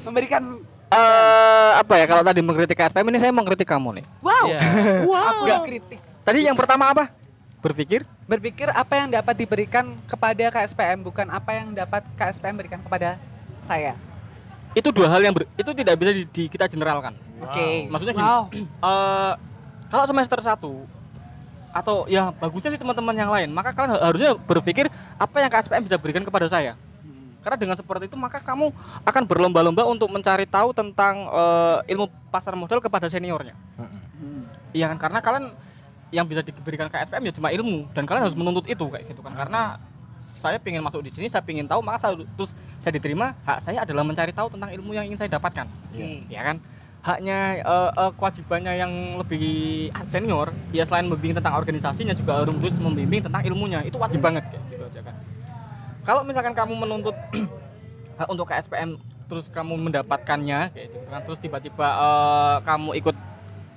Memberikan eh apa ya kalau tadi mengkritik KSPM ini saya mengkritik kamu nih wow, Iya. aku Nggak. kritik. tadi yang pertama apa berpikir Berpikir apa yang dapat diberikan kepada KSPM, bukan apa yang dapat KSPM berikan kepada saya. Itu dua hal yang ber- itu tidak bisa di, di- kita generalkan Oke. Maksudnya gini, Wow. eh kalau semester 1 atau ya bagusnya sih teman-teman yang lain maka kalian ha- harusnya berpikir apa yang KSPM bisa berikan kepada saya karena dengan seperti itu maka kamu akan berlomba-lomba untuk mencari tahu tentang eh, ilmu pasar modal kepada seniornya Heeh. iya kan karena kalian yang bisa diberikan KSPM ya cuma ilmu dan kalian harus menuntut itu kayak gitu kan karena saya ingin masuk di sini saya ingin tahu maka saya, terus saya diterima hak saya adalah mencari tahu tentang ilmu yang ingin saya dapatkan. Oke. ya kan? Haknya eh, eh, kewajibannya yang lebih senior ya selain membimbing tentang organisasinya juga harus membimbing tentang ilmunya. Itu wajib banget kayak gitu aja kan. Kalau misalkan kamu menuntut hak untuk KSPM terus kamu mendapatkannya kayak gitu kan terus tiba-tiba eh, kamu ikut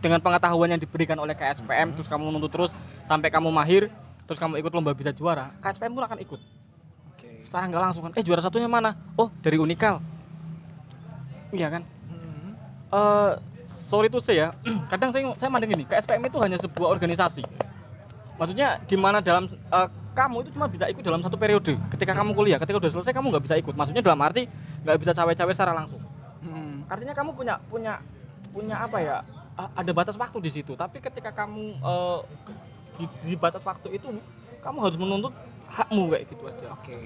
dengan pengetahuan yang diberikan oleh KSPM terus kamu menuntut terus sampai kamu mahir terus kamu ikut lomba bisa juara? KSPM pun akan ikut. Oke. secara nggak langsung kan. Eh juara satunya mana? Oh dari Unikal. Iya kan? Hmm. eh sorry tuh saya kadang saya saya mandang ini KSPM itu hanya sebuah organisasi. Maksudnya di mana dalam eh, kamu itu cuma bisa ikut dalam satu periode. Ketika kamu kuliah ketika udah selesai kamu nggak bisa ikut. Maksudnya dalam arti nggak bisa cawe-cawe secara langsung. Hmm. artinya kamu punya punya punya apa ya? Ada batas waktu di situ. Tapi ketika kamu eh, di, di batas waktu itu kamu harus menuntut hakmu kayak gitu aja Oke.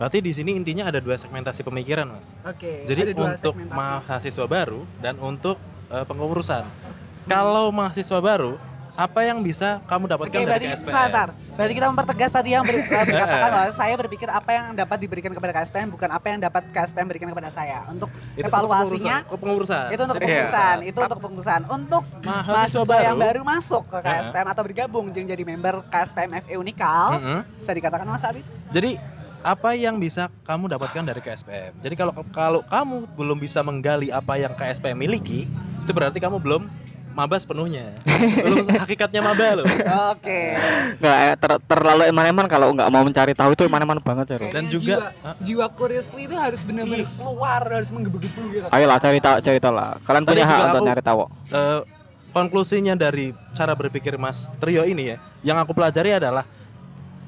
Berarti di sini intinya ada dua segmentasi pemikiran, Mas. Oke. Jadi ada dua untuk segmentasi. mahasiswa baru dan untuk eh, pengurusan. Kalau mahasiswa baru, apa yang bisa kamu dapatkan Oke, dari berarti KSPM? sebentar. Berarti kita mempertegas tadi yang ber- eh, berkatakan bahwa saya berpikir apa yang dapat diberikan kepada KSPM bukan apa yang dapat KSPM berikan kepada saya. Untuk Itu untuk evaluasinya pengurusan- pengurusan. itu untuk pengurusan, itu untuk pengurusan. Untuk mahasiswa mahasiswa yang baru. baru masuk ke KSPM atau bergabung jadi member KSPM FE Unikal, Mm-mm. bisa dikatakan Mas Abi? Jadi apa yang bisa kamu dapatkan dari KSPM? Jadi kalau kalau kamu belum bisa menggali apa yang KSPM miliki, itu berarti kamu belum maba sepenuhnya. belum hakikatnya maba loh. Oke. nggak eh, ter- terlalu eman-eman kalau nggak mau mencari tahu itu eman-eman banget ya Dan juga- jiwa, jiwa curiously itu harus benar-benar keluar, harus menggebu-gebu gitu. ayolah cari tahu cari tahu lah kalian Tadi punya hak untuk nyari tahu Eh, konklusinya dari cara berpikir Mas Trio ini ya, yang aku pelajari adalah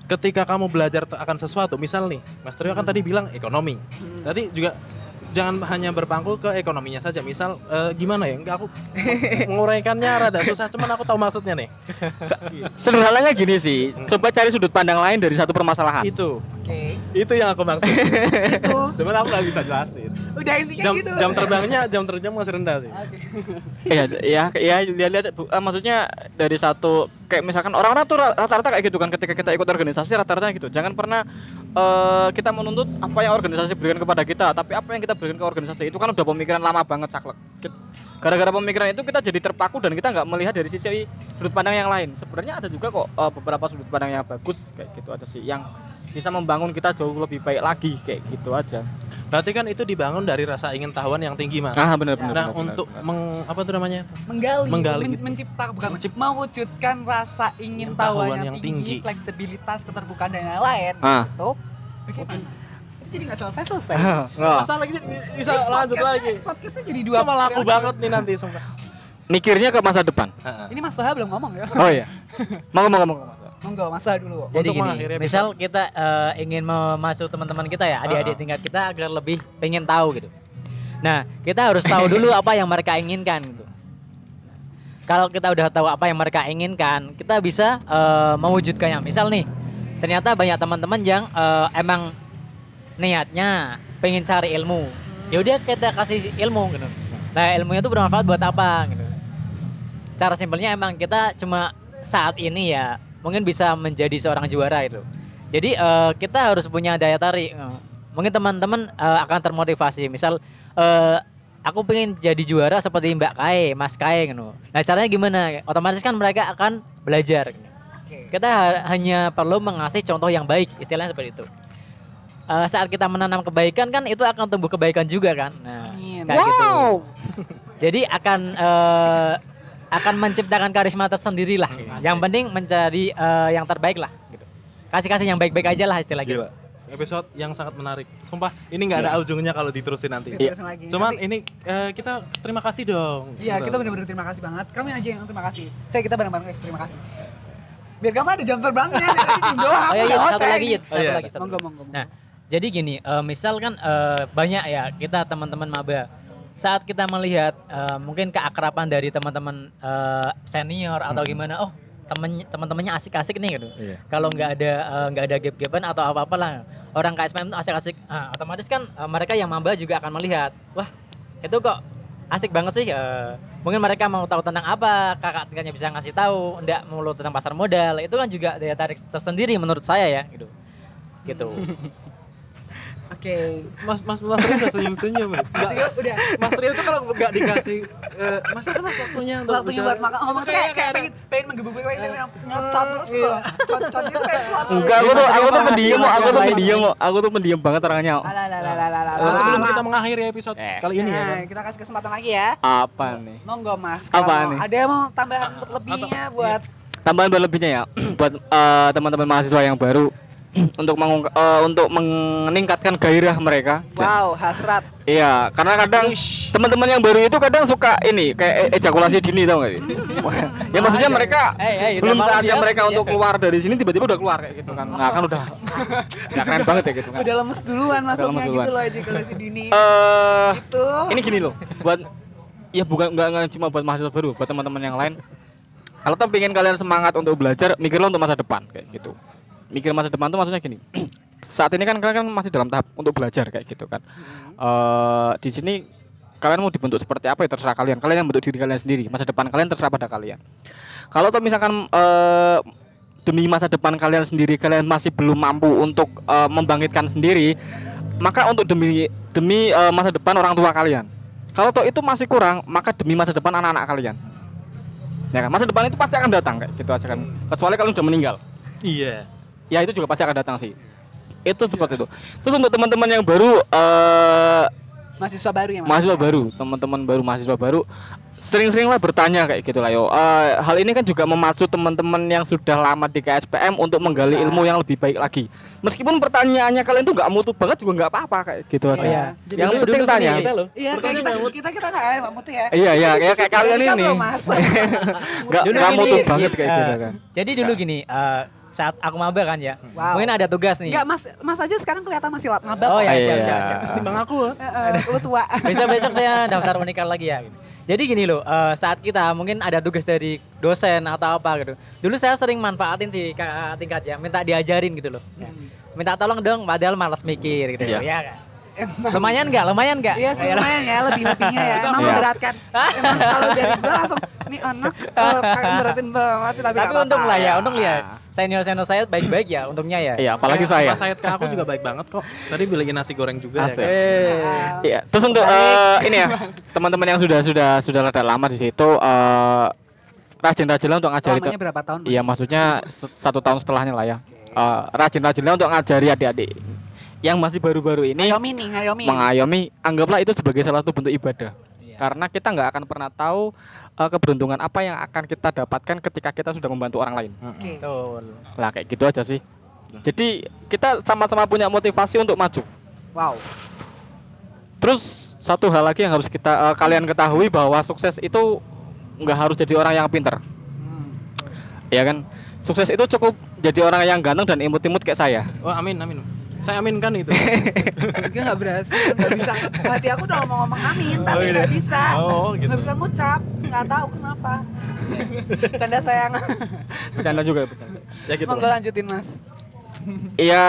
ketika kamu belajar akan sesuatu, misal nih, Mas Trio kan tadi bilang ekonomi. Hmm. Tadi juga jangan hanya berpangku ke ekonominya saja. Misal eh, gimana ya? Enggak aku menguraikannya rada susah, cuman aku tahu maksudnya nih. sederhananya gini sih coba cari sudut pandang lain dari satu permasalahan Itu, Oke. itu yang aku maksud. Itu. cuman aku nggak bisa jelasin. Udah intinya Jam, gitu. jam terbangnya, jam terbangnya masih rendah sih. Oke. Iya, ya, ya, lihat-lihat, Bu. Eh, maksudnya dari satu kayak misalkan orang-orang tuh ra- rata-rata kayak gitu kan, ketika kita ikut organisasi rata-rata gitu. Jangan pernah eh, kita menuntut apa yang organisasi berikan kepada kita, tapi apa yang kita berikan ke organisasi itu kan udah pemikiran lama banget saklek. Gara-gara pemikiran itu kita jadi terpaku dan kita nggak melihat dari sisi sudut pandang yang lain sebenarnya ada juga kok eh, beberapa sudut pandang yang bagus kayak gitu aja sih yang bisa membangun kita jauh lebih baik lagi kayak gitu aja Berarti kan itu dibangun dari rasa ingin tahuan yang tinggi, Mas. ah benar benar Nah, untuk benar. meng, apa tuh namanya? menggali, Menggali men- gitu. mencipta bukan mewujudkan rasa ingin Tahuan tahuan yang, yang tinggi, tinggi. fleksibilitas, keterbukaan dan lain-lain. ah Itu bagaimana? Ini jadi nggak selesai selesai. nggak. Masa lagi bisa lanjut lagi. Podcastnya jadi dua. Sama laku banget nih nanti, sumpah. mikirnya ke masa depan Heeh. Ini Mas Toha belum ngomong ya? oh iya mau ngomong ngomong Monggo Mas Toha dulu. Jadi Untuk gini, misal kita eh, ingin memasuk teman-teman kita ya, adik-adik tingkat kita agar lebih pengen tahu gitu. Nah, kita harus tahu dulu apa yang mereka inginkan gitu. Kalau kita udah tahu apa yang mereka inginkan, kita bisa eh, mewujudkannya. Misal nih, ternyata banyak teman-teman yang eh, emang niatnya pengen cari ilmu. Ya udah kita kasih ilmu gitu. Nah, ilmunya itu bermanfaat buat apa gitu. Cara simpelnya emang kita cuma saat ini ya mungkin bisa menjadi seorang juara itu. Jadi eh, kita harus punya daya tarik. Eh, Mungkin teman-teman eh, akan termotivasi. Misal eh, aku pengen jadi juara seperti Mbak Kae, Mas Kae gitu. Nah, caranya gimana? Otomatis kan mereka akan belajar. gitu. Kita ha- hanya perlu mengasih contoh yang baik, istilahnya seperti itu. Eh, saat kita menanam kebaikan kan itu akan tumbuh kebaikan juga kan. Nah, Amin. kayak gitu. Jadi akan eh, akan menciptakan karisma tersendiri lah. Yang penting mencari eh, yang terbaik lah. Gitu. Kasih-kasih yang baik-baik aja lah istilah gitu. Gila. Episode yang sangat menarik. Sumpah, ini nggak ada ujungnya kalau diterusin nanti. Lagi. Cuman Nanti- ini eh, kita terima kasih dong. Iya, kita benar-benar terima kasih banget. Kami aja yang terima kasih. Saya kita bareng-bareng guys, terima kasih. Biar kamu ada jam terbangnya dari doang. Oh iya, iya, satu lagi. Yud, satu Oh, iya. lagi, satu monggo. monggo. Nah, jadi gini, eh, misal kan eh, banyak ya kita teman-teman maba saat kita melihat eh, mungkin keakraban dari teman-teman eh, senior atau gimana, oh temen teman-temannya asik-asik nih gitu. Iya. Kalau nggak ada nggak ada gap-gapan atau apa-apa lah, orang KSPM itu asik-asik, ah, otomatis kan eh, mereka yang maba juga akan melihat, wah itu kok asik banget sih. eh, mungkin mereka mau tahu tentang apa, kakak tingkatnya bisa ngasih tahu, enggak melulu tentang pasar modal, itu kan juga daya tarik tersendiri menurut saya ya, gitu. Gitu. Oke. Mas Mas Mas Trio udah senyum-senyum. Mas Rio udah Mas Trio itu kalau nggak dikasih eh, Mas apa mas waktunya untuk waktunya bicara? buat makan ngomong tuh kayak kayak pengen pengen menggebu-gebu kayak pengen nyocot terus. Cocotnya tuh pengen keluar. enggak aku tuh aku tuh pendiam aku tuh pendiam kok. aku tuh pendiam banget orangnya Alah, Eh, sebelum kita mengakhiri episode Eh. kali ini ya kan. Kita kasih kesempatan lagi ya. apa nih Monggo Mas. Apa nih? Ada yang mau tambahan lebihnya buat tambahan berlebihnya ya buat eh, teman-teman mahasiswa yang baru untuk mengungk- eh, untuk meningkatkan gairah mereka. wow, hasrat. Iya, karena kadang teman-teman yang baru itu kadang suka ini kayak e- ejakulasi dini tau gak sih? ya maksudnya mereka eh, udah belum saatnya ya, mereka untuk keluar dari sini tiba-tiba udah keluar kayak gitu kan. Nah, kan udah udah keren banget ya gitu kan. Udah lemes duluan masuknya lemes gitu loh ejakulasi dini. Eh, Itu. ini gini loh, buat ya bukan nggak cuma buat mahasiswa baru, buat teman-teman yang lain. Kalau tuh pengen kalian semangat untuk belajar, mikirlah untuk masa depan kayak gitu. Mikir masa depan tuh maksudnya gini. Saat ini kan kalian kan masih dalam tahap untuk belajar kayak gitu kan. Eh di sini kalian mau dibentuk seperti apa ya terserah kalian. Kalian yang bentuk diri kalian sendiri. Masa depan kalian terserah pada kalian. Kalau tuh misalkan eh demi masa depan kalian sendiri kalian masih belum mampu untuk eh, membangkitkan sendiri, maka untuk demi demi eh, masa depan orang tua kalian. Kalau toh itu masih kurang, maka demi masa depan anak-anak kalian. Ya kan? Masa depan itu pasti akan datang kayak gitu aja kan. Kecuali kalian udah meninggal. Iya. Ya itu juga pasti akan datang sih. Itu seperti itu. Terus untuk teman-teman yang baru eh Mahasiswa baru ya, Mas. mahasiswa baru, teman-teman baru mahasiswa baru sering-seringlah bertanya kayak gitu lah yo. Eh, hal ini kan juga memacu teman-teman yang sudah lama di KSPM untuk menggali ilmu yang lebih baik lagi. Meskipun pertanyaannya kalian tuh nggak mutu banget juga nggak apa-apa kayak gitu Oh aja. iya. Yang Dulu- penting dulu tanya. kita loh. Iya, kayak Pertanyaan kita nggak mutu. kita kita nggak ya, mutu ya. Iya iya kayak kayak kalian Kita ini nggak nggak mutu iya, banget kayak eh, gitu kan. Jadi dulu gini, eh, saat aku maba kan ya, Wow. mungkin ada tugas nih. Enggak, Mas Mas aja sekarang kelihatan masih lap ngabak. Oh ya, Iya. siap, siap, siap. Timbang aku. Heeh, lu tua. Besok-besok saya daftar unikal lagi ya. gitu. Jadi gini loh, eh, saat kita mungkin ada tugas dari dosen atau apa gitu. Dulu saya sering manfaatin sih kakak tingkat ya, minta diajarin gitu loh. Ya. Minta tolong dong, padahal malas mikir gitu Iya. ya kan. Emang Lumayan nggak? Lumayan nggak? Iya sih lumayan ya lebih-lebihnya ya. Emang Iya. memberatkan. Emang kalau dari gua langsung ini anak eh, kayak beratin banget sih tapi, Tapi untung lah ya, untung lihat. Senior senior saya baik-baik ya, untungnya ya. Iya, apalagi Eh, saya. Mas Said ke aku juga baik banget kok. Tadi beliin nasi goreng juga Asik. ya kan. Iya, terus untuk eh, ini ya, teman-teman yang sudah sudah sudah rada lama di situ eh rajin-rajinlah untuk ngajari Lamanya berapa tahun? Iya, maksudnya satu tahun setelahnya lah ya. Eh, rajin-rajinlah untuk ngajari adik-adik yang masih baru-baru ini Hayomi nih, Hayomi. mengayomi, anggaplah itu sebagai salah satu bentuk ibadah. Iya. Karena kita nggak akan pernah tahu eh, keberuntungan apa yang akan kita dapatkan ketika kita sudah membantu orang lain. Oke. Betul. Lah kayak gitu aja sih. Jadi kita sama-sama punya motivasi untuk maju. Wow. Terus satu hal lagi yang harus kita eh, kalian ketahui bahwa sukses itu nggak harus jadi orang yang pinter, Hmm. ya kan? Sukses itu cukup jadi orang yang ganteng dan imut-imut kayak saya. Wah, amin amin. Saya aminkan itu. Dia nggak berhasil, nggak bisa. Hati aku udah mau ngomong amin, tapi iya. nggak bisa. Oh, gitu. Nggak bisa ngucap, nggak tahu kenapa. Canda sayang. Bercanda juga bercanda. Ya gitu. Monggo lanjutin mas. Iya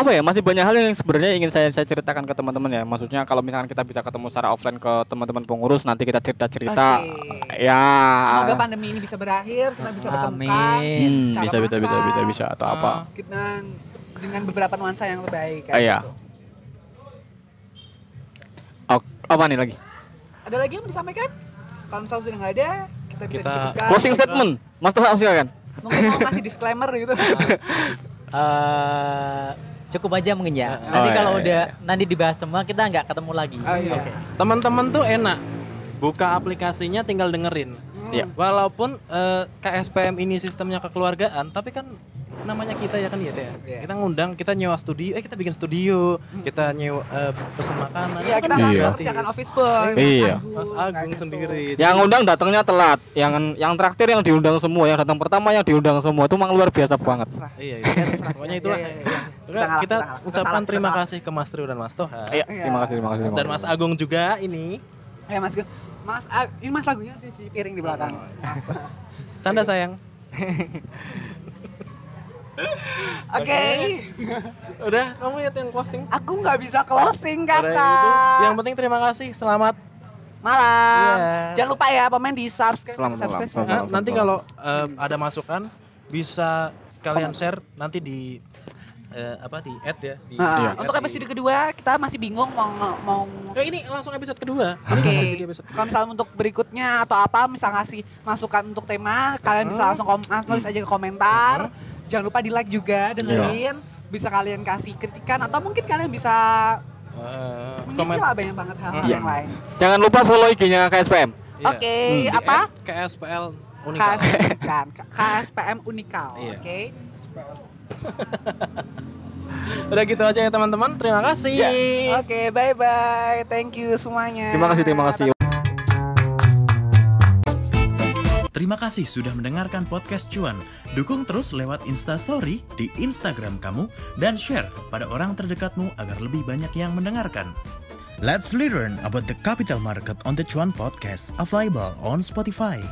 apa ya masih banyak hal yang sebenarnya ingin saya saya ceritakan ke teman-teman ya maksudnya kalau misalkan kita bisa ketemu secara offline ke teman-teman pengurus nanti kita cerita-cerita Oke. ya Semoga pandemi ini bisa berakhir, kita bisa bertemukan. Amin. Hmm, bisa bisa bisa massal. bisa bisa atau apa Kita dengan beberapa nuansa yang lebih baik. Ah, iya. gitu. Oh, apa nih lagi Ada lagi yang mau disampaikan? Kalau misalnya sudah nggak ada, kita bisa Kita- disebutkan. closing statement Mas Tuhan silakan Mungkin mau kasih disclaimer gitu. Eh, cukup aja mungkin ya. Oh, Nanti iya, kalau iya, udah nanti dibahas semua kita nggak ketemu lagi. Oh iya. Teman-teman tuh enak. Buka aplikasinya tinggal dengerin. Iya. Walaupun eh, KSPM ini sistemnya kekeluargaan, tapi kan namanya kita ya kan ya Teh. Iya. Kita ngundang, kita nyewa studio, eh kita bikin studio, kita nyewa eh, pesen makanan. Iya, itu kita kan kan Iya. kerjakan office boy. Iya. Mas Agung gitu. sendiri. yang undang datangnya telat yang yang traktir yang diundang semua yang datang pertama yang diundang semua itu memang luar biasa banget Terserah. Iya, Iya, iya. Pokoknya Iya, itulah. iya, iya, iya. Kita, ngalah, kita ngalah. Kita ucapkan salah, kita terima salah. kasih ke Mas Trio dan Mas Toha. Iya, Iya. terima kasih terima kasih terima Dan. Mas Agung juga ini. Ya Mas Gu- Mas ini Mas lagunya sih si piring di belakang. Canda sayang. Oke. Udah, kamu lihat yang closing. Aku nggak bisa closing Udah, itu. kakak. Yang penting terima kasih. Selamat. Malam. Iya. Jangan lupa ya pemain di subscribe. Selamat malam, subscribe, selamat Nah, malam. nanti kalau eh, ada masukan bisa kalian share nanti di eh, apa di add ya di Nah, Iya. Untuk episode kedua kita masih bingung mau mau Eh, ini langsung episode kedua. Oke. Episode. Kalau misalnya untuk berikutnya atau apa, misal ngasih masukan untuk tema, kalian bisa Hmm. langsung kom ah, nulis aja ke komentar. Jangan lupa di like juga, dengerin. Bisa kalian kasih kritikan atau mungkin kalian bisa Eh, mengisi komen. lah banyak banget hal-hal Iya. yang lain. jangan lupa follow IG-nya KSPM Iya. Oke, Di apa? add KSPL Unikal. KSPM Unikal. Iya. Oke. Udah gitu aja ya teman-teman. Terima kasih. Oke, bye bye. Thank you semuanya. terima kasih terima kasih Terima kasih sudah mendengarkan podcast Cuan. Dukung terus lewat Instastory di Instagram kamu dan share pada orang terdekatmu agar lebih banyak yang mendengarkan. Let's learn about the capital market on the Cuan podcast available on Spotify.